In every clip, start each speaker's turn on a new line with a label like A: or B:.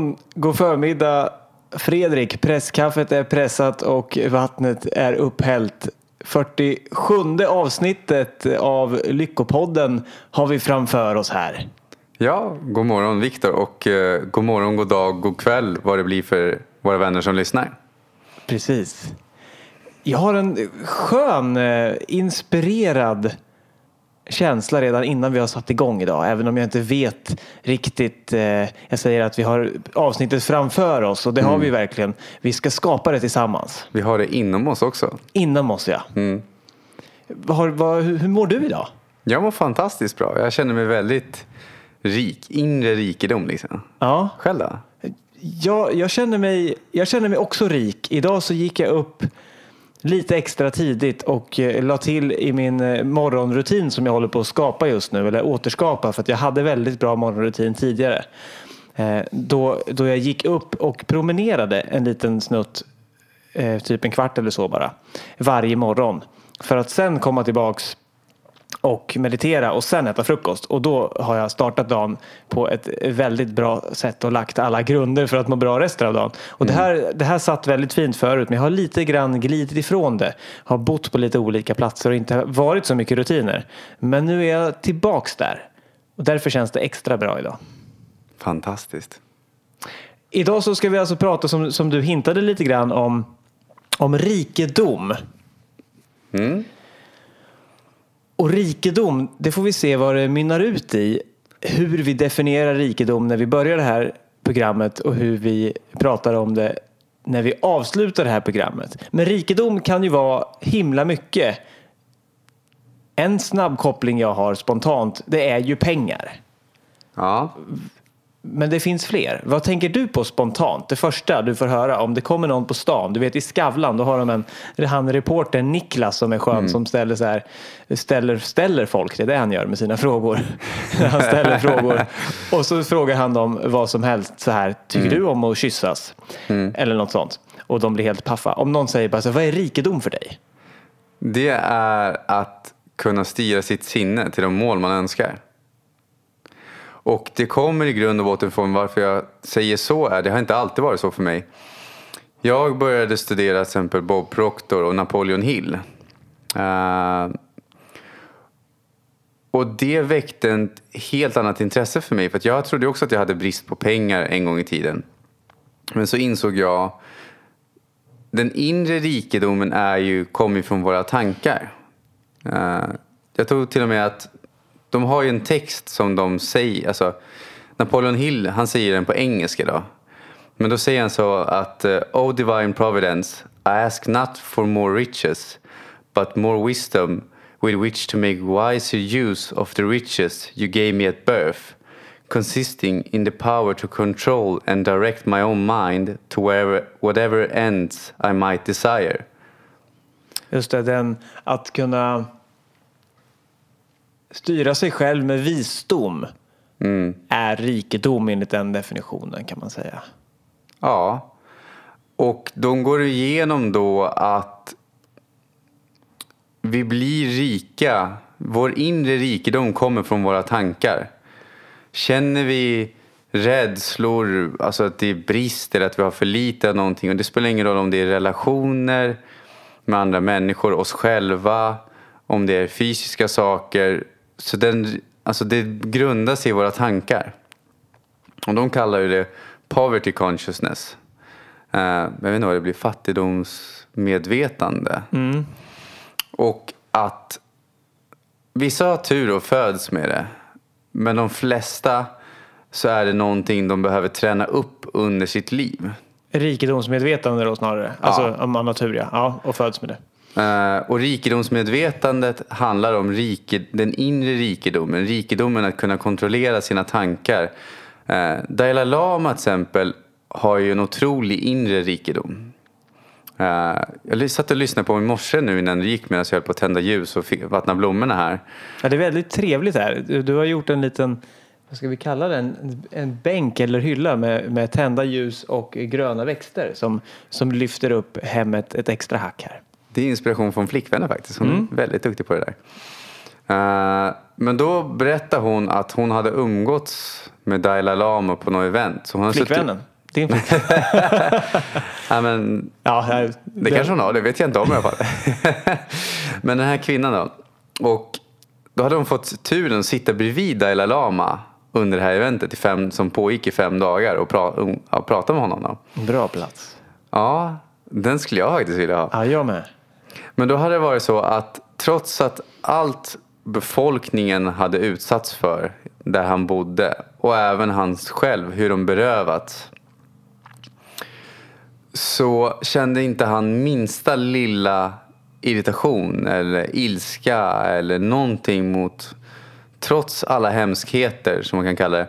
A: Morgon, god förmiddag. Fredrik, presskaffet är pressat och vattnet är upphällt. 47 avsnittet av Lyckopodden har vi framför oss här.
B: Ja, god morgon Viktor och eh, god morgon, god dag, god kväll vad det blir för våra vänner som lyssnar.
A: Precis. Jag har en skön, eh, inspirerad känsla redan innan vi har satt igång idag. Även om jag inte vet riktigt. Eh, jag säger att vi har avsnittet framför oss och det har vi verkligen. Vi ska skapa det tillsammans.
B: Vi har det inom oss också.
A: Inom oss ja.
B: Mm.
A: Har, vad, hur, hur mår du idag?
B: Jag mår fantastiskt bra. Jag känner mig väldigt rik. Inre rikedom liksom.
A: Ja.
B: Själv då?
A: Jag, jag, känner mig, jag känner mig också rik. Idag så gick jag upp lite extra tidigt och eh, la till i min eh, morgonrutin som jag håller på att skapa just nu, eller återskapa för att jag hade väldigt bra morgonrutin tidigare. Eh, då, då jag gick upp och promenerade en liten snutt, typ en kvart eller så bara, varje morgon. För att sen komma tillbaks och meditera och sen äta frukost. Och då har jag startat dagen på ett väldigt bra sätt och lagt alla grunder för att må bra resten av dagen. Och det, här, det här satt väldigt fint förut men jag har lite grann glidit ifrån det. Har bott på lite olika platser och inte varit så mycket rutiner. Men nu är jag tillbaks där. Och därför känns det extra bra idag.
B: Fantastiskt.
A: Idag så ska vi alltså prata som, som du hintade lite grann om, om rikedom.
B: Mm.
A: Och rikedom, det får vi se vad det mynnar ut i. Hur vi definierar rikedom när vi börjar det här programmet och hur vi pratar om det när vi avslutar det här programmet. Men rikedom kan ju vara himla mycket. En snabb koppling jag har spontant, det är ju pengar.
B: Ja.
A: Men det finns fler. Vad tänker du på spontant? Det första du får höra om det kommer någon på stan. Du vet i Skavlan då har de en, han reportern Niklas som är skön som ställer så här, ställer, ställer folk. Det är det han gör med sina frågor. han ställer frågor och så frågar han dem vad som helst så här. Tycker du om att kyssas? Eller något sånt. Och de blir helt paffa. Om någon säger bara så, vad är rikedom för dig?
B: Det är att kunna styra sitt sinne till de mål man önskar. Och det kommer i grund och botten från varför jag säger så är. Det har inte alltid varit så för mig. Jag började studera till exempel Bob Proctor och Napoleon Hill. Uh, och det väckte ett helt annat intresse för mig. För att jag trodde också att jag hade brist på pengar en gång i tiden. Men så insåg jag den inre rikedomen är ju, kommer från våra tankar. Uh, jag tror till och med att de har ju en text som de säger, alltså Napoleon Hill, han säger den på engelska då. Men då säger han så att O divine providence, I ask not for more riches, but more wisdom with which to make wiser use of the riches you gave me at birth, consisting in the power to control and direct my own mind to wherever, whatever ends I might desire.
A: Just det, den att kunna styra sig själv med visdom är rikedom enligt den definitionen kan man säga.
B: Ja. Och de går igenom då att vi blir rika. Vår inre rikedom kommer från våra tankar. Känner vi rädslor, alltså att det är brist eller att vi har för lite av någonting. Och det spelar ingen roll om det är relationer med andra människor, oss själva, om det är fysiska saker. Så den, alltså det grundar sig i våra tankar. Och de kallar ju det poverty consciousness. Uh, jag vet inte vad det blir, fattigdomsmedvetande. Och att vissa har tur och föds med det. Men de flesta så är det någonting de behöver träna upp under sitt liv.
A: Rikedomsmedvetande då snarare. Alltså om man har tur ja. ja. Och föds med det.
B: Uh, och rikedomsmedvetandet handlar om rike, den inre rikedomen. Rikedomen att kunna kontrollera sina tankar. Uh, Dalai Lama till exempel har ju en otrolig inre rikedom. Uh, jag satt och lyssnade på i morse nu innan det gick medan jag höll på att tända ljus och vattna blommorna här.
A: Ja, det är väldigt trevligt här. Du, har gjort en liten, vad ska vi kalla den, en, en bänk eller hylla med, med tända ljus och gröna växter som, som lyfter upp hemmet ett extra hack här.
B: Det är inspiration från flickvännen faktiskt. Hon är väldigt duktig på det där. Eh, men då berättade hon att hon hade umgåtts med Dalai Lama på något event. Så hon har suttit-
A: Flickvännen? Din flickvän?
B: Ja, men
A: ja, här-
B: Det kanske hon har, det vet jag inte om i alla fall. Men den här kvinnan då. Och då hade hon fått turen att sitta bredvid Dalai Lama under det här eventet i fem, som pågick i fem dagar och pra, ja, prata med honom. Då.
A: Bra plats.
B: Ja, den skulle jag faktiskt vilja ha.
A: Ja, jag med.
B: Men då hade det varit så att trots att allt befolkningen hade utsatts för där han bodde och även hans själv, hur de berövats så kände inte han minsta lilla irritation eller ilska eller någonting mot trots alla hemskheter som man kan kalla det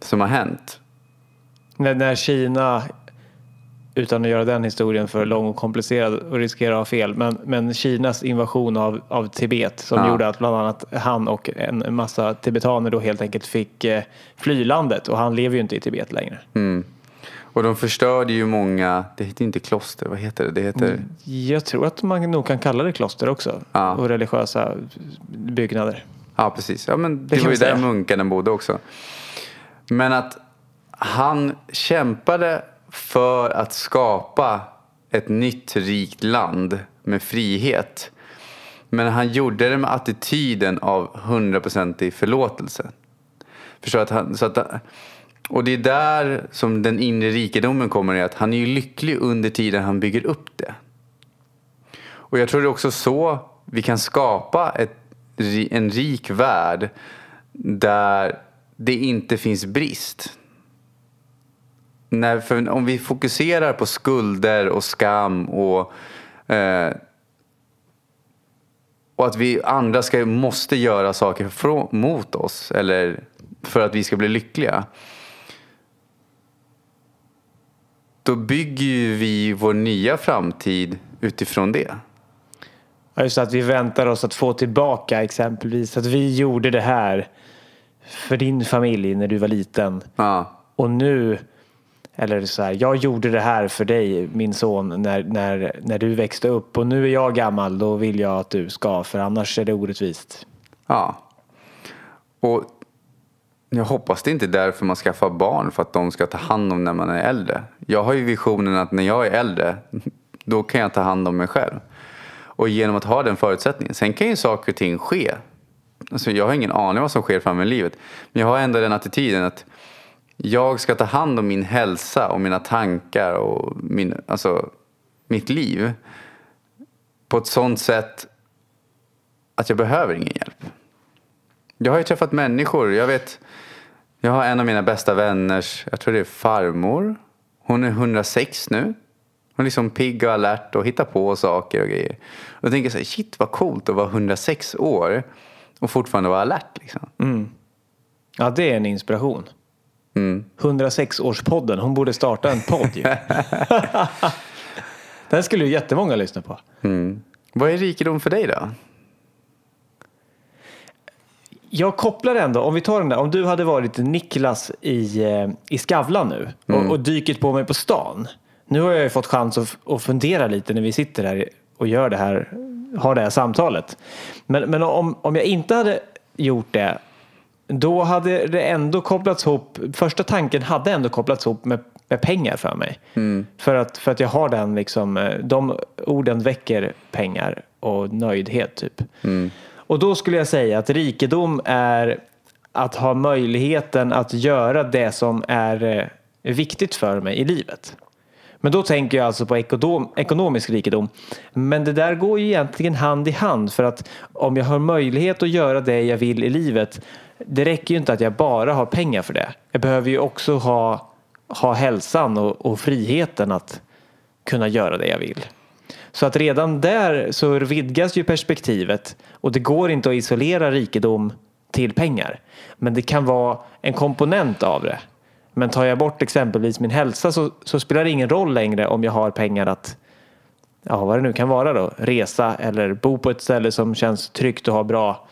B: som har hänt.
A: När, när Kina, utan att göra den historien för lång och komplicerad och riskera att ha fel, men, men Kinas invasion av, av Tibet som
B: Ja.
A: gjorde att bland annat han och en massa tibetaner då helt enkelt fick eh, fly landet och han lever ju inte i Tibet längre.
B: Mm. Och de förstörde ju många, det heter inte kloster, vad heter det? Det heter,
A: Jag tror att man nog kan kalla det kloster också
B: Ja.
A: och religiösa byggnader.
B: Ja, precis. Ja, men det,
A: kan
B: var ju där munkarna bodde också. Men att han kämpade för att skapa ett nytt rikt land med frihet. Men han gjorde det med attityden av hundraprocentig förlåtelse. Förstår att han, så att, och det är där som den inre rikedomen kommer i att han är ju lycklig under tiden han bygger upp det. Och jag tror det är också så vi kan skapa ett, en rik värld där det inte finns brist. När, för om vi fokuserar på skulder och skam och, eh, och att vi andra ska, måste göra saker frå, mot oss eller för att vi ska bli lyckliga. Då bygger ju vi vår nya framtid utifrån det.
A: Ja, just att vi väntar oss att få tillbaka exempelvis att vi gjorde det här för din familj när du var liten
B: Ja,
A: och nu eller så här, jag gjorde det här för dig min son när, när, när du växte upp och nu är jag gammal då vill jag att du ska för annars är det orättvist.
B: ja. Och jag hoppas det inte är därför man skaffar barn för att de ska ta hand om när man är äldre. Jag har ju visionen att när jag är äldre då kan jag ta hand om mig själv. Och genom att ha den förutsättningen. Sen kan ju saker och ting ske. Alltså jag har ingen aning vad som sker fram i livet. Men jag har ändå den attityden att jag ska ta hand om min hälsa och mina tankar och min, alltså, mitt liv på ett sånt sätt att jag behöver ingen hjälp. Jag har ju träffat människor. Jag vet, jag har en av mina bästa vänners, jag tror det är farmor. Hon är 106 nu. Hon är liksom pigg och alert och hittar på saker och grejer. Och jag tänker så här, shit vad coolt att vara 106 år och fortfarande vara alert liksom. Mm.
A: Ja, det är en inspiration.
B: Mm.
A: 106-årspodden, hon borde starta en podd ju. Den skulle ju jättemånga lyssna på.
B: Mm. Vad är rikedom för dig då?
A: Jag kopplar ändå, om vi tar den där, om du hade varit Niklas i, eh, i Skavlan nu
B: Mm.
A: och, och dykit på mig på stan. Nu har jag ju fått chans att, att fundera lite när vi sitter här och gör det här, har det här samtalet. Men, men om, om jag inte hade gjort det, då hade det ändå kopplats ihop, första tanken hade ändå kopplats ihop med, med pengar för mig. För, att, för att jag har den liksom, eh, de orden väcker pengar och nöjdhet typ. Och då skulle jag säga att rikedom är att ha möjligheten att göra det som är eh, viktigt för mig i livet. Men då tänker jag alltså på ekonom, ekonomisk rikedom. Men det där går ju egentligen hand i hand för att om jag har möjlighet att göra det jag vill i livet det räcker ju inte att jag bara har pengar för det. Jag behöver ju också ha, ha hälsan och, och friheten att kunna göra det jag vill. Så att redan där så vidgas ju perspektivet och det går inte att isolera rikedom till pengar. Men det kan vara en komponent av det. Men tar jag bort exempelvis min hälsa så, så spelar det ingen roll längre om jag har pengar att ja, vad det nu kan vara då, resa eller bo på ett ställe som känns tryggt och har bra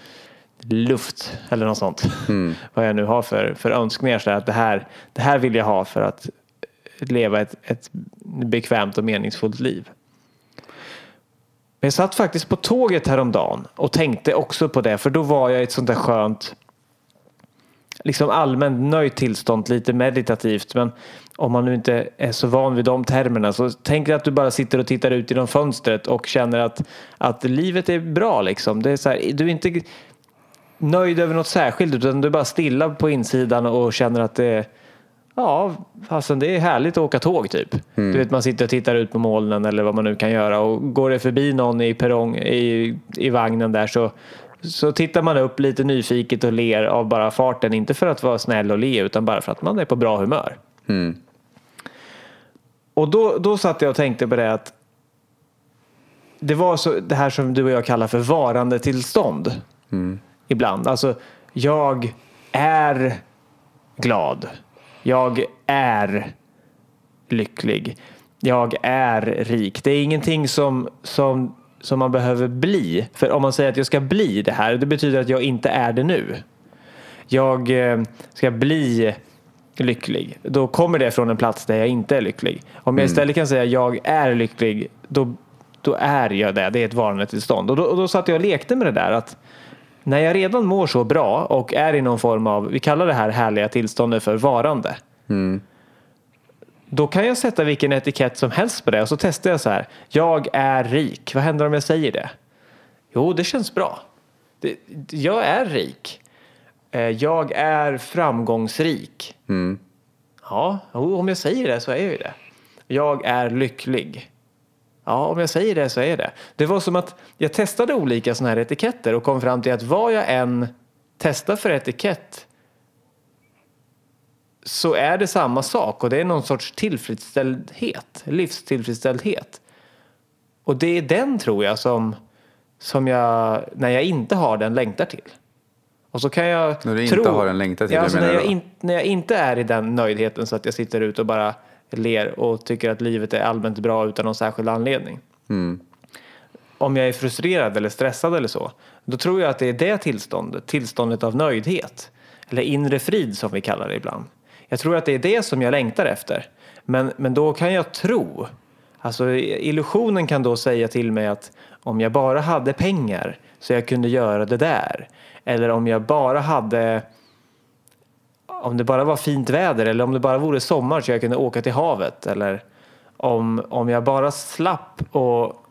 A: luft eller något sånt. vad jag nu har för, för önskningar. Så att det, här, det här vill jag ha för att leva ett, ett bekvämt och meningsfullt liv. Men jag satt faktiskt på tåget häromdagen och tänkte också på det. För då var jag i ett sånt där skönt, liksom allmänt nöjt tillstånd, lite meditativt. Men om man nu inte är så van vid de termerna så tänk dig att du bara sitter och tittar ut genom fönstret och känner att, att livet är bra liksom. Det är så här, du är inte nöjd över något särskilt utan du är bara stilla på insidan och känner att det Ja, fastän det är härligt att åka tåg typ. Du vet man sitter och tittar ut på molnen eller vad man nu kan göra och går det förbi någon i, perrong, i, i vagnen där så, så tittar man upp lite nyfiket och ler av bara farten. Inte för att vara snäll och le utan bara för att man är på bra humör.
B: Mm.
A: Och då, då satt jag och tänkte på det att det var så, det här som du och jag kallar för varandetillstånd. Ibland. Alltså, jag är glad. Jag är lycklig. Jag är rik. Det är ingenting som, som, som man behöver bli. För om man säger att jag ska bli det här, det betyder att jag inte är det nu. Jag eh, ska bli lycklig. Då kommer det från en plats där jag inte är lycklig. Om jag istället kan säga jag är lycklig, då, då är jag det. Det är ett varandetillstånd. Och då, och då satt jag och lekte med det där. att när jag redan mår så bra och är i någon form av, vi kallar det här härliga tillståndet för varande. Då kan jag sätta vilken etikett som helst på det och så testar jag så här. Jag är rik. Vad händer om jag säger det? Jo, det känns bra. Det, jag är rik. Eh, Jag är framgångsrik. Ja, jo, om jag säger det så är jag ju det. Jag är lycklig. Ja, om jag säger det så är det. Det var som att jag testade olika sådana här etiketter och kom fram till att vad jag än testar för etikett så är det samma sak och det är någon sorts tillfredsställdhet, livstillfredsställdhet. Och det är den tror jag som, som jag, när jag inte har den, längtar till. Och så kan jag
B: När du
A: tro,
B: inte har den längtar till,
A: ja, alltså när, jag in, när jag inte är i den nöjdheten så att jag sitter ute och bara ler och tycker att livet är allmänt bra utan någon särskild anledning.
B: Mm.
A: Om jag är frustrerad eller stressad eller så, då tror jag att det är det tillståndet, tillståndet av nöjdhet. Eller inre frid som vi kallar det ibland. Jag tror att det är det som jag längtar efter. Men, men då kan jag tro, alltså illusionen kan då säga till mig att om jag bara hade pengar så jag kunde göra det där. Eller om jag bara hade om det bara var fint väder eller om det bara vore sommar så jag kunde åka till havet eller om, om jag bara slapp och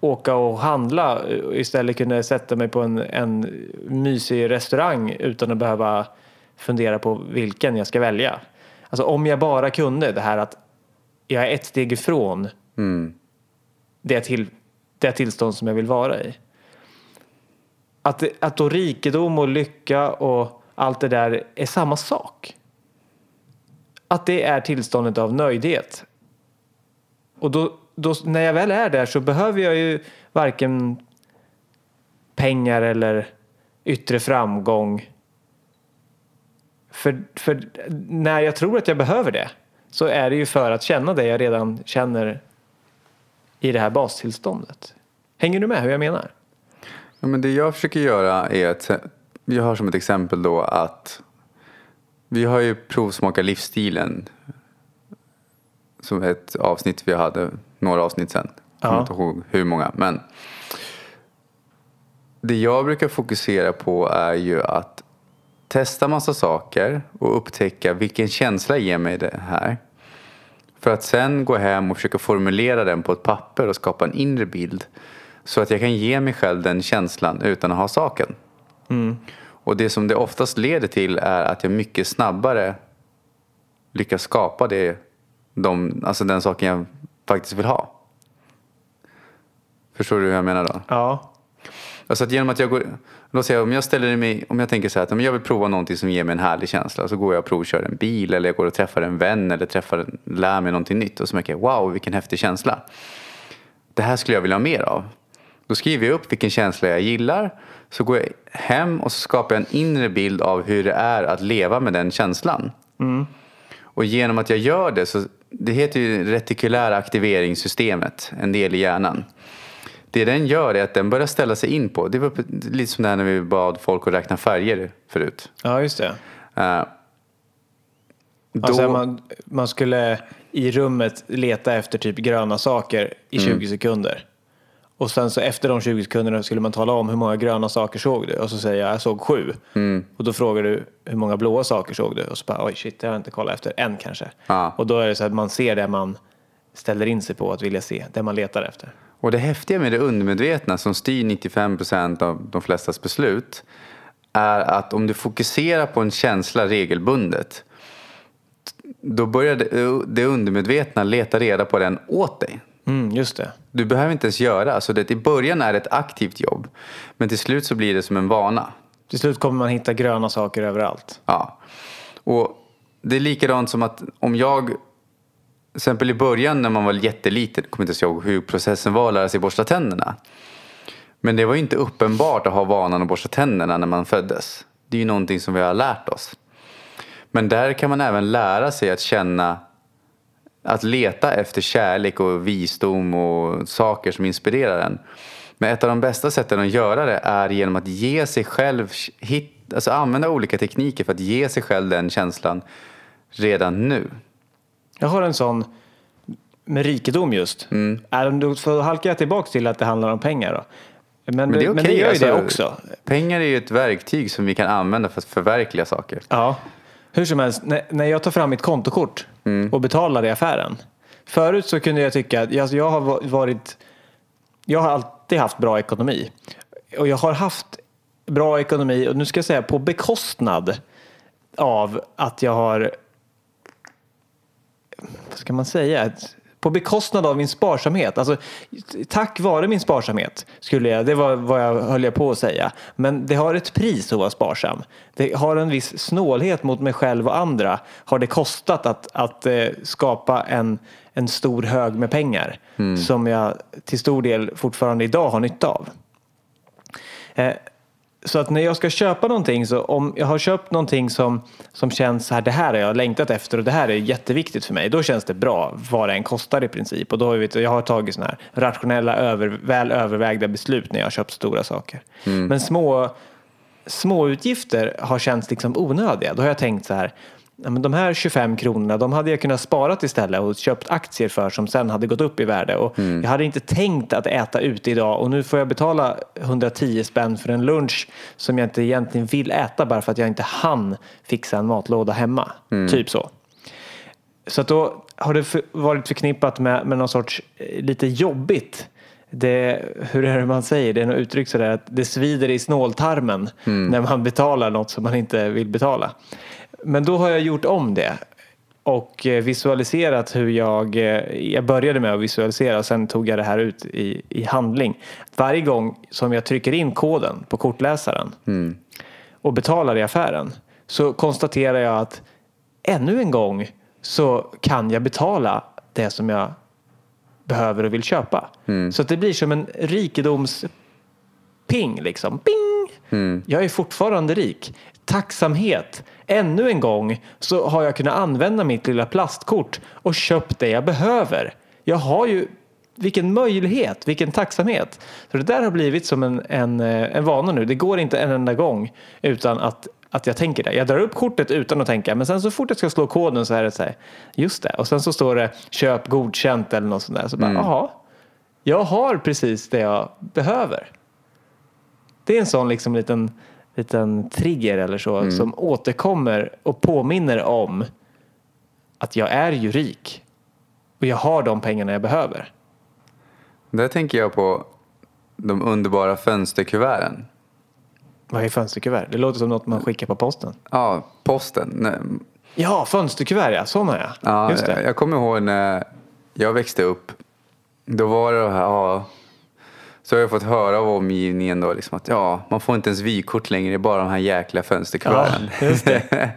A: åka och handla och istället kunde sätta mig på en, en mysig restaurang utan att behöva fundera på vilken jag ska välja. Alltså om jag bara kunde det här att jag är ett steg ifrån det, till, det tillstånd som jag vill vara i. Att, att då rikedom och lycka och allt det där är samma sak. Att det är tillståndet av nöjdhet. Och då, då, när jag väl är där så behöver jag ju varken pengar eller yttre framgång. För, för när jag tror att jag behöver det så är det ju för att känna det jag redan känner i det här bastillståndet. Hänger du med hur jag menar?
B: Ja, men det jag försöker göra är att jag har som ett exempel då att vi har ju provsmakat livsstilen som ett avsnitt vi hade, några avsnitt sen. Jag kommer inte ihåg hur många. Men det jag brukar fokusera på är ju att testa massa saker och upptäcka vilken känsla ger mig det här. För att sen gå hem och försöka formulera den på ett papper och skapa en inre bild. Så att jag kan ge mig själv den känslan utan att ha saken. Och det som det oftast leder till är att jag mycket snabbare lyckas skapa det, de, alltså den saken jag faktiskt vill ha. Förstår du hur jag menar då?
A: Ja.
B: Alltså att genom att jag går, låt säga om jag ställer mig, om jag tänker så här att om jag vill prova någonting som ger mig en härlig känsla så går jag och provkör en bil eller jag går och träffar en vän eller träffar, lär mig någonting nytt och så märker jag wow vilken häftig känsla. Det här skulle jag vilja ha mer av. Då skriver jag upp vilken känsla jag gillar så går jag hem och så skapar jag en inre bild av hur det är att leva med den känslan. Och genom att jag gör det så, det heter ju retikulära aktiveringssystemet, en del i hjärnan. Det den gör är att den börjar ställa sig in på, det var lite som det här när vi bad folk att räkna färger förut.
A: ja, just det.
B: Eh, då,
A: Alltså man, man skulle i rummet leta efter typ gröna saker i 20 sekunder. Och sen så efter de 20 sekunderna skulle man tala om hur många gröna saker såg du? Och så säger jag, jag såg sju.
B: Mm.
A: Och då frågar du, hur många blåa saker såg du? Och så bara, oj shit, det har jag inte kollat efter. En kanske.
B: Ja.
A: Och då är det så att man ser det man ställer in sig på att vilja se. Det man letar efter.
B: Och det häftiga med det undermedvetna som styr 95 procent av de flestas beslut är att om du fokuserar på en känsla regelbundet då börjar det undermedvetna leta reda på den åt dig.
A: Mm, just det.
B: Du behöver inte ens göra. Alltså det, I början är det ett aktivt jobb men till slut så blir det som en vana.
A: Till slut kommer man hitta gröna saker överallt.
B: Ja. Och det är likadant som att om jag, till exempel i början när man var jätteliten, kommer inte ens ihåg hur processen var att lära sig borsta tänderna. Men det var ju inte uppenbart att ha vanan att borsta tänderna när man föddes. Det är ju någonting som vi har lärt oss. Men där kan man även lära sig att känna, att leta efter kärlek och visdom och saker som inspirerar en. Men ett av de bästa sätten att göra det är genom att ge sig själv, hit, alltså använda olika tekniker för att ge sig själv den känslan redan nu.
A: Jag har en sån med rikedom just.
B: Mm.
A: Äh, Då får halka jag tillbaka till att det handlar om pengar då. Men,
B: Men det är
A: men
B: okej.
A: det gör ju det
B: alltså,
A: också.
B: Pengar är ju ett verktyg som vi kan använda för att förverkliga saker.
A: Ja. Hur som helst, när, när jag tar fram mitt kontokort Mm. och betalar i affären. Förut så kunde jag tycka att alltså jag har varit, jag har alltid haft bra ekonomi. Och jag har haft bra ekonomi och nu ska jag säga på bekostnad av att jag har, vad ska man säga, på bekostnad av min sparsamhet. Alltså, tack vare min sparsamhet, skulle jag, det var vad jag höll jag på att säga. Men det har ett pris att vara sparsam. Det har en viss snålhet mot mig själv och andra. Har det kostat att, att eh, skapa en, en stor hög med pengar som jag till stor del fortfarande idag har nytta av. Eh, så att när jag ska köpa någonting så om jag har köpt någonting som, som känns så här, det här har jag längtat efter och det här är jätteviktigt för mig. Då känns det bra vad det än kostar i princip. Och då vet jag, jag har tagit sådana här rationella, över, väl övervägda beslut när jag har köpt stora saker. Men små, små utgifter har känts liksom onödiga. Då har jag tänkt så här, ja, men de här 25 kronorna de hade jag kunnat sparat istället och köpt aktier för som sen hade gått upp i värde. Och Jag hade inte tänkt att äta ute idag och nu får jag betala 110 spänn för en lunch som jag inte egentligen vill äta bara för att jag inte hann fixa en matlåda hemma. Typ så. Så att då har det för, varit förknippat med, med någon sorts eh, lite jobbigt. Det, hur är det man säger? Det är något uttryck sådär att det svider i snåltarmen när man betalar något som man inte vill betala. Men då har jag gjort om det och eh, visualiserat hur jag, eh, jag började med att visualisera och sen tog jag det här ut i, i handling. Varje gång som jag trycker in koden på kortläsaren och betalar i affären så konstaterar jag att ännu en gång så kan jag betala det som jag behöver och vill köpa. Så att det blir som en rikedomsping liksom. Bing! Jag är fortfarande rik. Tacksamhet. Ännu en gång så har jag kunnat använda mitt lilla plastkort och köpt det jag behöver. Jag har ju vilken möjlighet, vilken tacksamhet. Så det där har blivit som en, en, eh, en vana nu. Det går inte en enda gång utan att, att jag tänker det. Jag drar upp kortet utan att tänka men sen så fort jag ska slå koden så är det så här, just det. Och sen så står det köp godkänt eller något sånt där. Så bara, jaha, jag har precis det jag behöver. Det är en sån liksom liten, liten trigger eller så som återkommer och påminner om att jag är ju rik. Och jag har de pengarna jag behöver.
B: Där tänker jag på de underbara fönsterkuverten.
A: Vad är fönsterkuvert? Det låter som något man skickar på posten.
B: Ja, posten. Nej,
A: Ja, fönsterkuvert ja. Sådana ja.
B: Ja,
A: Just det.
B: Jag kommer ihåg när jag växte upp. Då var det här, ja, så har jag fått höra av omgivningen då liksom att ja, man får inte ens vykort längre, det är bara de här jäkla fönsterkuverten.
A: Ja.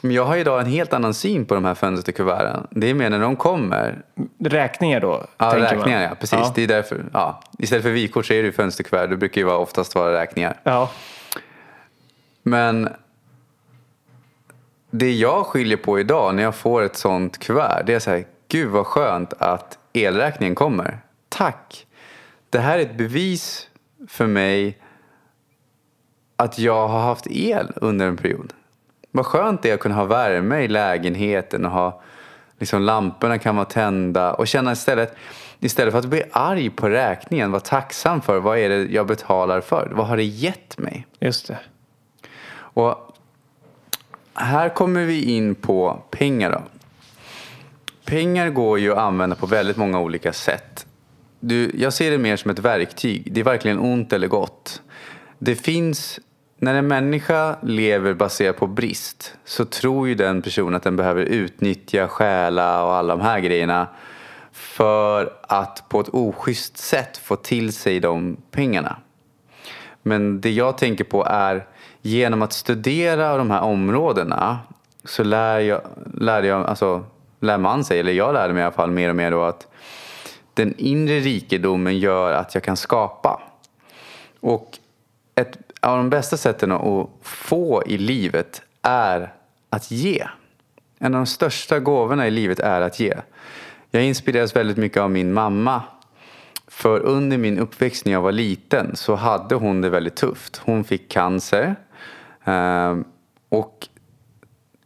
B: Men jag har idag en helt annan syn på de här fönsterkuverten. Det är mer när de kommer.
A: Räkningar då?
B: Ja, räkningar
A: man.
B: ja, precis.
A: Ja.
B: Det är därför, ja. Istället för vykort så är det ju fönsterkuvert. Det brukar ju oftast vara räkningar.
A: ja.
B: Men det jag skiljer på idag när jag får ett sånt kuvert, det är så här, gud vad skönt att elräkningen kommer. Tack! Det här är ett bevis för mig att jag har haft el under en period. Vad skönt det är att kunna ha värme i lägenheten och ha liksom lamporna kan vara tända och känna istället, istället för att bli arg på räkningen, vara tacksam för vad är det jag betalar för? Vad har det gett mig?
A: Just det.
B: Och här kommer vi in på pengar då. Pengar går ju att använda på väldigt många olika sätt. Du, jag ser det mer som ett verktyg. Det är varken ont eller gott. Det finns, när en människa lever baserat på brist så tror ju den personen att den behöver utnyttja, stjäla och alla de här grejerna för att på ett oschysst sätt få till sig de pengarna. Men det jag tänker på är genom att studera de här områdena så lär, jag, lär, jag, alltså, lär man sig, eller jag lärde mig i alla fall mer och mer då att den inre rikedomen gör att jag kan skapa. Och ett av de bästa sätten att få i livet är att ge. En av de största gåvorna i livet är att ge. Jag inspireras väldigt mycket av min mamma. För under min uppväxt när jag var liten så hade hon det väldigt tufft. Hon fick cancer. Ehm, och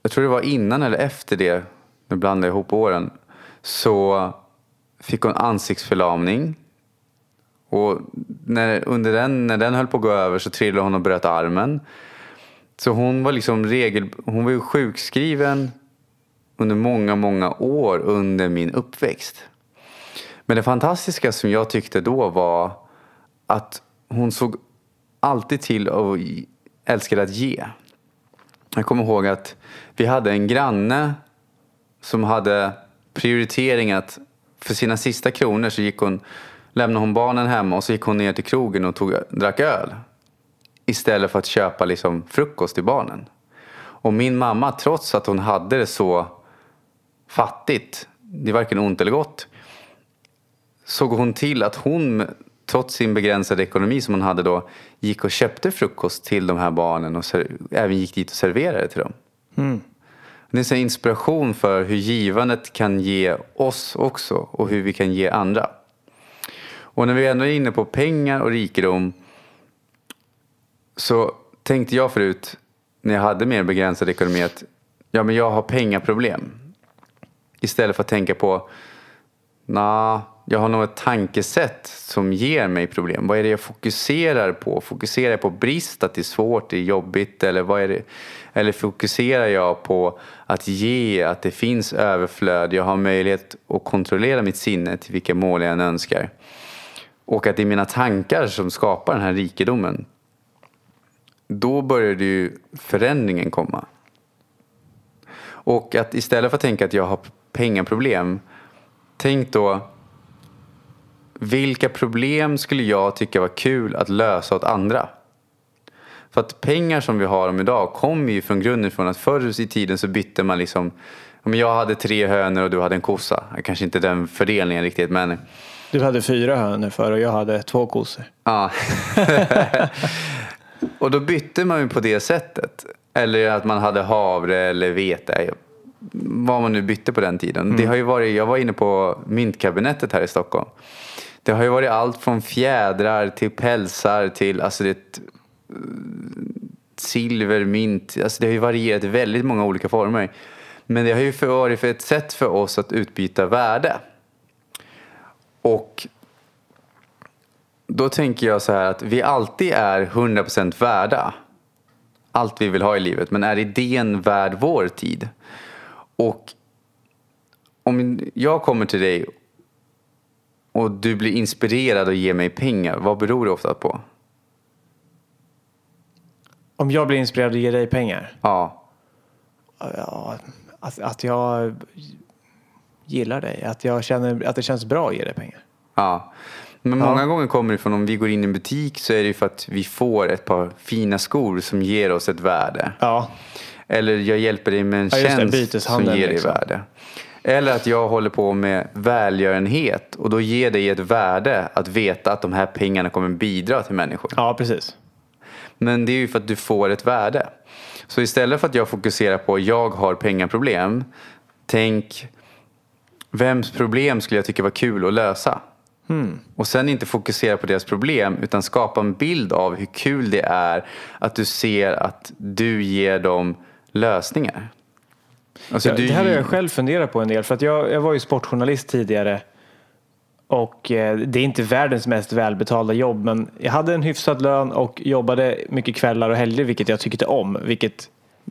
B: jag tror det var innan eller efter det, nu blandar jag ihop åren, så fick hon ansiktsförlamning. Och när, under den, när den höll på att gå över så trillade hon och bröt armen. Så hon var liksom regel, hon var ju sjukskriven under många, många år under min uppväxt. Men det fantastiska som jag tyckte då var att hon såg alltid till och älskade att ge. Jag kommer ihåg att vi hade en granne som hade prioritering att för sina sista kronor så gick hon, lämnade hon barnen hemma och så gick hon ner till krogen och tog, drack öl. Istället för att köpa liksom frukost till barnen. Och min mamma, trots att hon hade det så fattigt, det är varken ont eller gott, såg hon till att hon, trots sin begränsade ekonomi som hon hade då, gick och köpte frukost till de här barnen och även gick dit och serverade till dem. Mm. Det är en inspiration för hur givandet kan ge oss också och hur vi kan ge andra. Och när vi ändå är inne på pengar och rikedom så tänkte jag förut när jag hade mer begränsad ekonomi att ja, men jag har pengaproblem. Istället för att tänka på nah, jag har nog ett tankesätt som ger mig problem. Vad är det jag fokuserar på? Fokuserar jag på brist, att det är svårt, det är jobbigt? Eller, vad är det? eller fokuserar jag på att ge, att det finns överflöd? Jag har möjlighet att kontrollera mitt sinne till vilka mål jag än önskar. Och att det är mina tankar som skapar den här rikedomen. Då börjar ju förändringen komma. Och att istället för att tänka att jag har pengaproblem, tänk då vilka problem skulle jag tycka var kul att lösa åt andra? För att pengar som vi har om idag kommer ju från grunden från att förr i tiden så bytte man liksom om jag hade tre hönor och du hade en kossa. Kanske inte den fördelningen riktigt men
A: Du hade fyra hönor för och jag hade två kossor.
B: Ja. och då bytte man ju på det sättet. Eller att man hade havre eller vete. Vad man nu bytte på den tiden. Mm. Det har ju varit, jag var inne på myntkabinettet här i Stockholm. Det har ju varit allt från fjädrar till pälsar till alltså det, silver, mynt. Alltså det har ju varierat i väldigt många olika former. Men det har ju varit ett sätt för oss att utbyta värde. Och då tänker jag så här att vi alltid är 100% värda allt vi vill ha i livet. Men är idén värd vår tid? Och om jag kommer till dig och du blir inspirerad och ger mig pengar, vad beror det ofta på?
A: Om jag blir inspirerad och ger dig pengar?
B: Ja.
A: ja att, att jag gillar dig, att jag känner att det känns bra att ge dig pengar.
B: Ja. Men många ja. gånger kommer det från om vi går in i en butik så är det ju för att vi får ett par fina skor som ger oss ett värde.
A: Ja.
B: Eller jag hjälper dig med en ja, tjänst som ger dig liksom. värde. Eller att jag håller på med välgörenhet och då ger dig ett värde att veta att de här pengarna kommer bidra till människor.
A: Ja, precis.
B: Men det är ju för att du får ett värde. Så istället för att jag fokuserar på jag har pengaproblem, tänk vems problem skulle jag tycka var kul att lösa? Mm. Och sen inte fokusera på deras problem utan skapa en bild av hur kul det är att du ser att du ger dem lösningar. Alltså,
A: Ja,
B: du,
A: det här har jag själv funderat på en del. För att jag, jag var ju sportjournalist tidigare. Och eh, det är inte världens mest välbetalda jobb. Men jag hade en hyfsad lön och jobbade mycket kvällar och helger. Vilket jag tyckte om. Vilket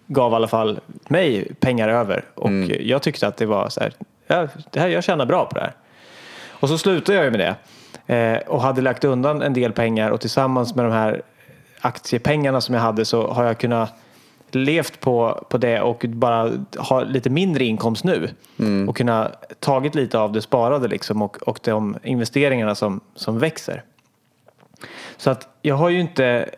A: gav i alla fall mig pengar över. Och jag tyckte att det var så här. Ja, det här jag tjänar bra på det här. Och så slutade jag ju med det. Eh, och hade lagt undan en del pengar. Och tillsammans med de här aktiepengarna som jag hade så har jag kunnat levt på, på det och bara ha lite mindre inkomst nu. Och kunna tagit lite av det sparade liksom och, och de investeringarna som, som växer. Så att jag har ju inte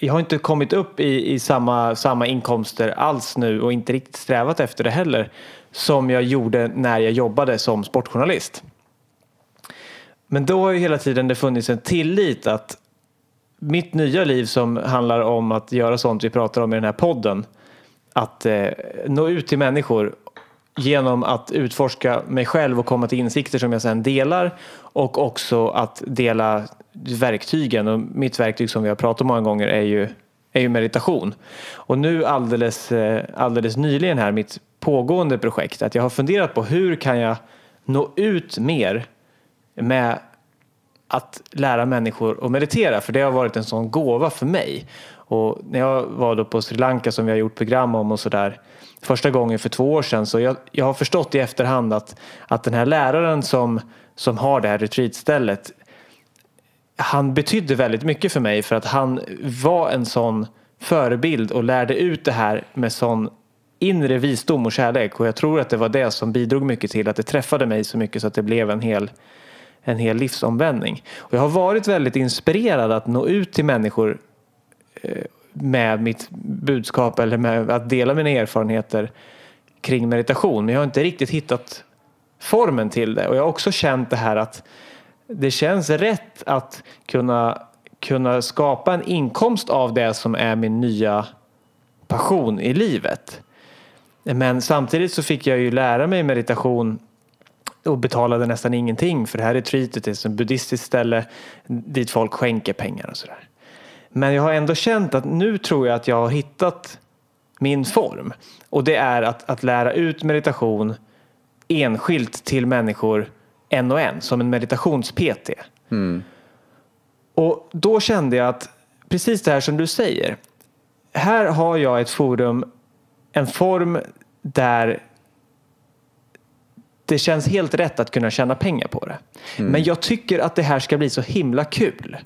A: jag har inte kommit upp i, i samma, samma inkomster alls nu och inte riktigt strävat efter det heller som jag gjorde när jag jobbade som sportjournalist. Men då har ju hela tiden det funnits en tillit att mitt nya liv som handlar om att göra sånt vi pratar om i den här podden. Att eh, nå ut till människor genom att utforska mig själv och komma till insikter som jag sedan delar och också att dela verktygen. Och mitt verktyg som vi har pratat om många gånger är ju, är ju meditation. Och nu alldeles, eh, alldeles nyligen här, mitt pågående projekt, att jag har funderat på hur kan jag nå ut mer med att lära människor att meditera för det har varit en sån gåva för mig. Och när jag var då på Sri Lanka som vi har gjort program om och sådär första gången för två år sedan så jag, jag har förstått i efterhand att, att den här läraren som, som har det här retreatstället han betydde väldigt mycket för mig för att han var en sån förebild och lärde ut det här med sån inre visdom och kärlek och jag tror att det var det som bidrog mycket till att det träffade mig så mycket så att det blev en hel en hel livsomvändning. Och jag har varit väldigt inspirerad att nå ut till människor eh, med mitt budskap eller med att dela mina erfarenheter kring meditation. Men jag har inte riktigt hittat formen till det. Och jag har också känt det här att det känns rätt att kunna, kunna skapa en inkomst av det som är min nya passion i livet. Men samtidigt så fick jag ju lära mig meditation och betalade nästan ingenting för det här retreatet är ett buddhistiskt ställe dit folk skänker pengar och sådär. Men jag har ändå känt att nu tror jag att jag har hittat min form och det är att, att lära ut meditation enskilt till människor en och en som en meditations-PT. Och då kände jag att precis det här som du säger. Här har jag ett forum, en form där det känns helt rätt att kunna tjäna pengar på det. Men jag tycker att det här ska bli så himla kul.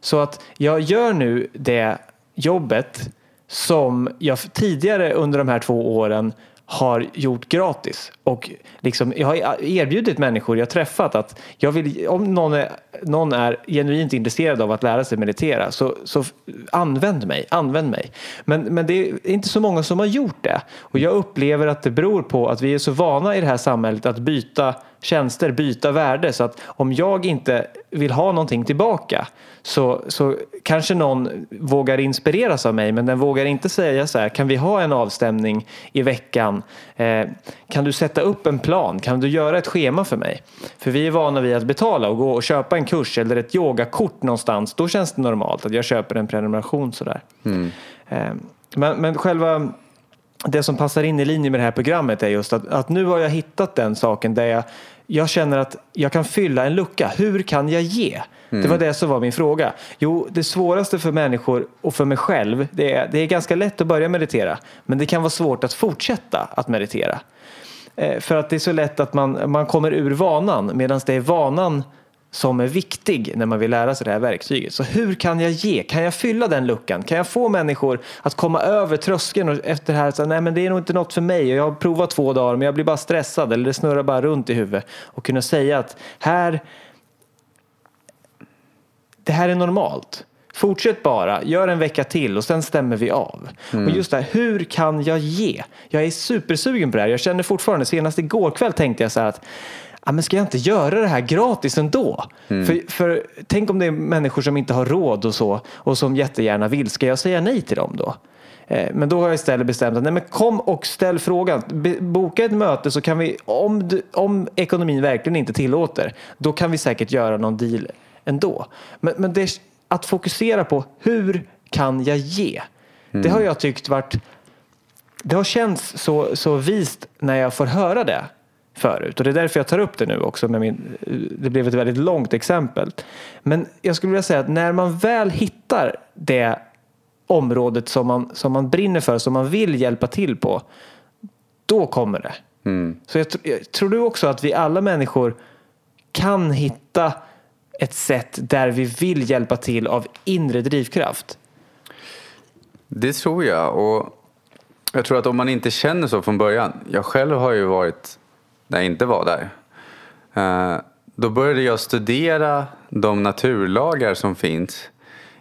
A: Så att jag gör nu det jobbet som jag tidigare under de här två åren har gjort gratis. Och liksom, jag har erbjudit människor jag träffat att jag vill, om någon är, någon är genuint intresserad av att lära sig meditera så, så använd mig, använd mig. Men, men det är inte så många som har gjort det. Och jag upplever att det beror på att vi är så vana i det här samhället att byta tjänster, byta värde. Så att om jag inte vill ha någonting tillbaka så, så kanske någon vågar inspireras av mig men den vågar inte säga så här, kan vi ha en avstämning i veckan? Eh, kan du sätta upp en plan? Kan du göra ett schema för mig? För vi är vana vid att betala och gå och köpa en kurs eller ett yogakort någonstans. Då känns det normalt att jag köper en prenumeration sådär. Eh, men, men själva det som passar in i linje med det här programmet är just att, att nu har jag hittat den saken där jag, jag känner att jag kan fylla en lucka. Hur kan jag ge? Det var det som var min fråga. Jo, det svåraste för människor och för mig själv, det är, det är ganska lätt att börja meditera. Men det kan vara svårt att fortsätta att meditera. Eh, för att det är så lätt att man, man kommer ur vanan medan det är vanan som är viktig när man vill lära sig det här verktyget. Så hur kan jag ge? Kan jag fylla den luckan? Kan jag få människor att komma över tröskeln och efter det här säga nej men det är nog inte något för mig och jag har provat två dagar men jag blir bara stressad eller det snurrar bara runt i huvudet och kunna säga att här det här är normalt. Fortsätt bara, gör en vecka till och sen stämmer vi av. Och just det här, hur kan jag ge? Jag är supersugen på det här. Jag känner fortfarande, senast igår kväll tänkte jag så här att ja, men ska jag inte göra det här gratis ändå? För, för tänk om det är människor som inte har råd och så och som jättegärna vill. Ska jag säga nej till dem då? Eh, Men då har jag istället bestämt att nej, men kom och ställ frågan. Boka ett möte så kan vi, om, du, om ekonomin verkligen inte tillåter, då kan vi säkert göra någon deal ändå. Men, men det, att fokusera på hur kan jag ge? Det har jag tyckt varit det har känts så, så vist när jag får höra det förut. Och det är därför jag tar upp det nu också. Med min, det blev ett väldigt långt exempel. Men jag skulle vilja säga att när man väl hittar det området som man, som man brinner för, som man vill hjälpa till på, då kommer det. Så jag, jag tror du också att vi alla människor kan hitta ett sätt där vi vill hjälpa till av inre drivkraft?
B: Det tror jag. Och jag tror att om man inte känner så från början. Jag själv har ju varit när jag inte var där. Eh, Då började jag studera de naturlagar som finns.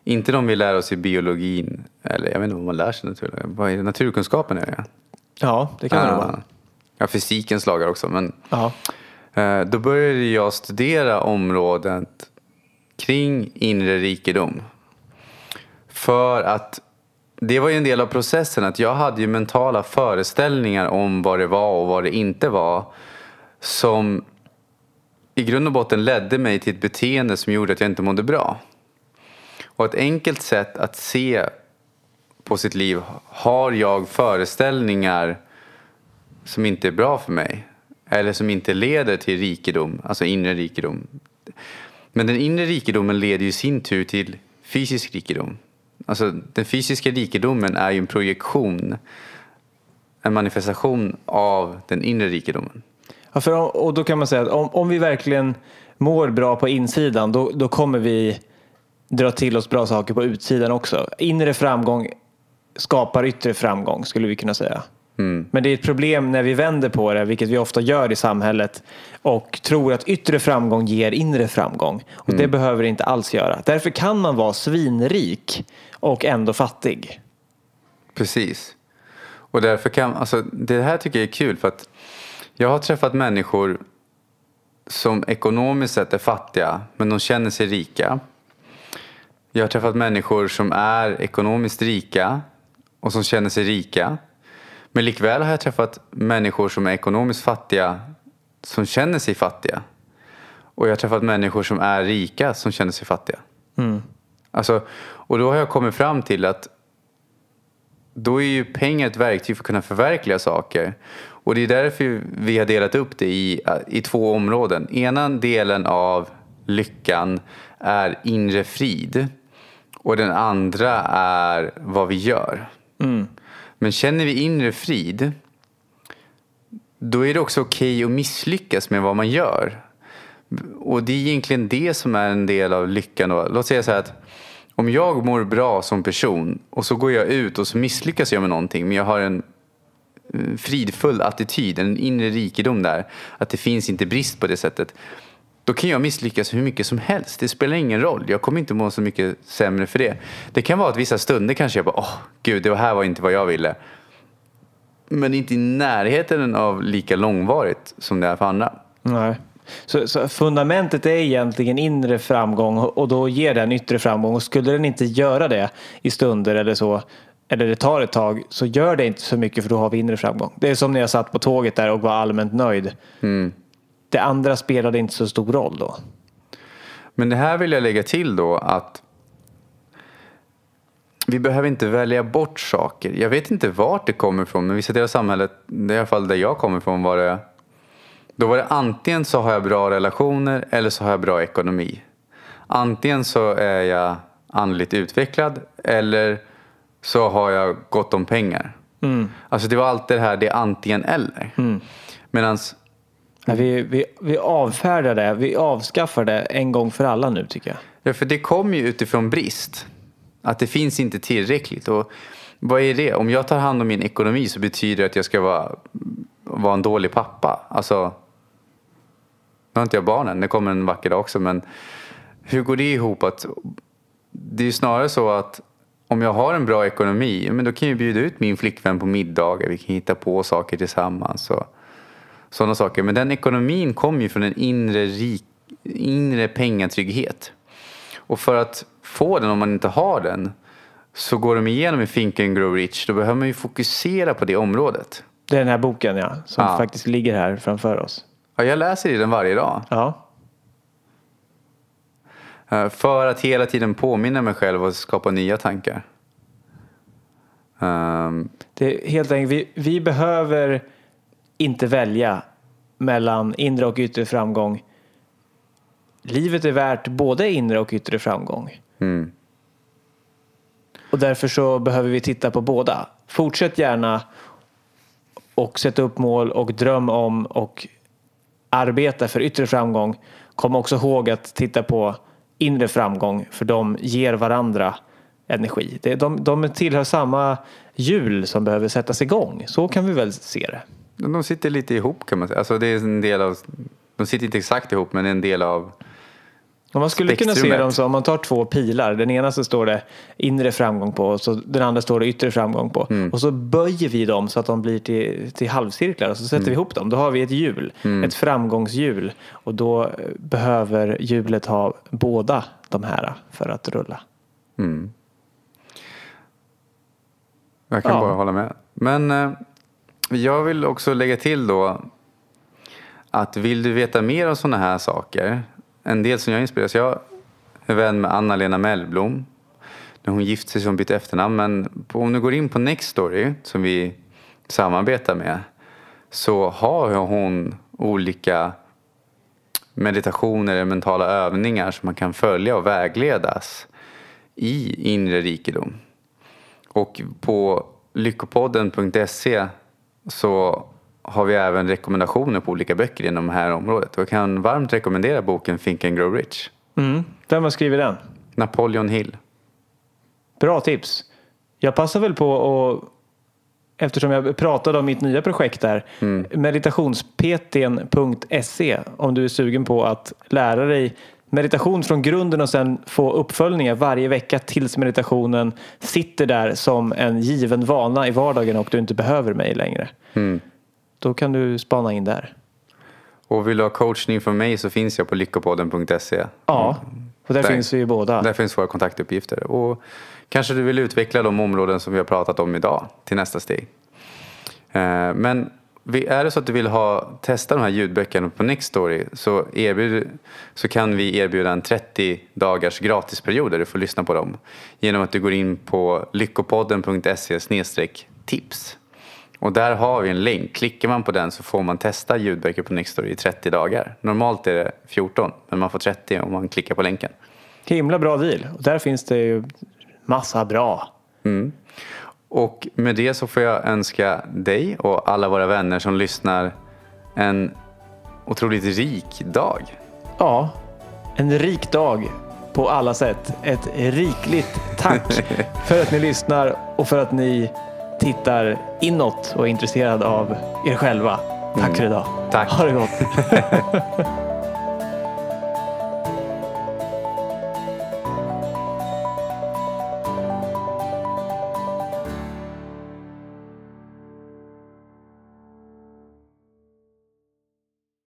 B: Inte de vi lär oss i biologin. Eller jag vet inte vad man lär sig naturlagar. Vad är det? Naturkunskapen är det.
A: Ja, det kan det vara.
B: Ja, fysikens lagar också. Men
A: Ja.
B: Eh, då började jag studera området kring inre rikedom. För att det var ju en del av processen att jag hade ju mentala föreställningar om vad det var och vad det inte var. Som i grund och botten ledde mig till ett beteende som gjorde att jag inte mådde bra. Och ett enkelt sätt att se på sitt liv, har jag föreställningar som inte är bra för mig. Eller som inte leder till rikedom, alltså inre rikedom. Men den inre rikedomen leder ju i sin tur till fysisk rikedom. Alltså den fysiska rikedomen är ju en projektion, en manifestation av den inre rikedomen.
A: Ja, för, om- och då kan man säga att om, om vi verkligen mår bra på insidan då, då kommer vi dra till oss bra saker på utsidan också. Inre framgång skapar yttre framgång skulle vi kunna säga. Men det är ett problem när vi vänder på det, vilket vi ofta gör i samhället och tror att yttre framgång ger inre framgång. Och det behöver det inte alls göra. Därför kan man vara svinrik och ändå fattig.
B: Precis. Och därför kan, alltså det här tycker jag är kul för att jag har träffat människor som ekonomiskt sett är fattiga men de känner sig rika. Jag har träffat människor som är ekonomiskt rika och som känner sig rika. Men likväl har jag träffat människor som är ekonomiskt fattiga som känner sig fattiga. Och jag har träffat människor som är rika som känner sig fattiga. Alltså, och då har jag kommit fram till att då är ju pengar ett verktyg för att kunna förverkliga saker. Och det är därför vi har delat upp det i, i två områden. Ena delen av lyckan är inre frid. Och den andra är vad vi gör. Men känner vi inre frid då är det också okej att misslyckas med vad man gör. Och det är egentligen det som är en del av lyckan. Då. Låt säga så här att om jag mår bra som person och så går jag ut och så misslyckas jag med någonting men jag har en eh, fridfull attityd, en inre rikedom där. Att det finns inte brist på det sättet. Då kan jag misslyckas hur mycket som helst. Det spelar ingen roll. Jag kommer inte må så mycket sämre för det. Det kan vara att vissa stunder kanske jag bara, åh gud, det här var inte vad jag ville. Men inte i närheten av lika långvarigt som det är för andra.
A: Nej. Så, så fundamentet är egentligen inre framgång och då ger den yttre framgång. Och skulle den inte göra det i stunder eller så, eller det tar ett tag, så gör det inte så mycket för då har vi inre framgång. Det är som när jag satt på tåget där och var allmänt nöjd. Det andra spelade inte så stor roll då.
B: Men det här vill jag lägga till då att vi behöver inte välja bort saker. Jag vet inte vart det kommer ifrån men vissa delar av samhället, i alla fall där jag kommer ifrån, var det då var det antingen så har jag bra relationer eller så har jag bra ekonomi. Antingen så är jag andligt utvecklad eller så har jag gott om pengar. Alltså det var alltid det här, det är antingen eller. Medans
A: men Vi, vi, vi avfärdar det, vi avskaffar det en gång för alla nu tycker jag.
B: Ja, för det kommer ju utifrån brist. Att det finns inte tillräckligt. Och vad är det? Om jag tar hand om min ekonomi så betyder det att jag ska vara, vara en dålig pappa. Alltså, nu har inte jag barnen, det kommer en vacker dag också. Men hur går det ihop? att Det är ju snarare så att om jag har en bra ekonomi, men då kan jag bjuda ut min flickvän på middagar. Vi kan hitta på saker tillsammans. Och sådana saker. Men den ekonomin kommer ju från en inre, rik, inre pengatrygghet. Och för att få den, om man inte har den, så går de igenom i Think and Grow Rich. Då behöver man ju fokusera på det området.
A: Det är den här boken ja, som
B: Ja.
A: faktiskt ligger här framför oss.
B: Ja, jag läser i den varje dag.
A: Ja,
B: Eh, För att hela tiden påminna mig själv och skapa nya tankar. Ehm,
A: Det är helt enkelt, vi, vi behöver inte välja mellan inre och yttre framgång. Livet är värt både inre och yttre framgång.
B: mm,
A: Och därför så behöver vi titta på båda. Fortsätt gärna och sätta upp mål och dröm om och arbeta för yttre framgång. Kom också ihåg att titta på inre framgång för de ger varandra energi. De, de tillhör samma hjul som behöver sättas igång. Så kan vi väl se det.
B: De sitter lite ihop kan man säga. Alltså det är en del av, de sitter inte exakt ihop men det är en del av
A: Om man skulle kunna se dem så om man tar två pilar. Den ena så står det inre framgång på och så den andra står det yttre framgång på.
B: Mm.
A: Och så böjer vi dem så att de blir till, till halvcirklar och så sätter
B: Mm.
A: vi ihop dem. Då har vi ett hjul, ett framgångshjul. Och då eh, behöver hjulet ha båda de här för att rulla.
B: Mm. Jag kan
A: Ja.
B: bara hålla med. Men eh, jag vill också lägga till då att vill du veta mer om sådana här saker, en del som jag inspireras, jag är vän med Anna-Lena Mellblom. När hon gift sig så hon bytte efternamn. Men om du går in på Nextory som vi samarbetar med så har hon olika meditationer eller mentala övningar som man kan följa och vägledas i inre rikedom. Och på lyckopodden.se så har vi även rekommendationer på olika böcker inom det här området. Och jag kan varmt rekommendera boken Think and Grow Rich.
A: Mm. Vem har skrivit den?
B: Napoleon Hill.
A: Bra tips. Jag passar väl på att Eftersom jag pratade om mitt nya projekt där. Meditationspeten.se om du är sugen på att lära dig meditation från grunden och sen få uppföljningar varje vecka tills meditationen sitter där som en given vana i vardagen och du inte behöver mig längre.
B: Mm.
A: Då kan du spana in där.
B: Och vill du ha coachning från mig så finns jag på lyckopodden.se.
A: Ja, och där
B: Där-
A: finns vi ju båda.
B: Där finns våra kontaktuppgifter. Och kanske du vill utveckla de områden som vi har pratat om idag till nästa steg. Eh, Men är det så att du vill ha, testa de här ljudböckerna på Nextory så, erbjud, så kan vi erbjuda en 30 dagars gratisperiod där du får lyssna på dem. Genom att du går in på lyckopodden.se tips. Och där har vi en länk. Klickar man på den så får man testa ljudböcker på Nextory i 30 dagar. Normalt är det 14 men man får 30 om man klickar på länken.
A: Himla bra deal. Och där finns det ju massa bra.
B: Mm. Och med det så får jag önska dig och alla våra vänner som lyssnar en otroligt rik dag.
A: Ja, en rik dag på alla sätt. Ett rikligt tack för att ni lyssnar och för att ni tittar inåt och är intresserade av er själva. Tack för idag.
B: Tack.
A: Ha det gott.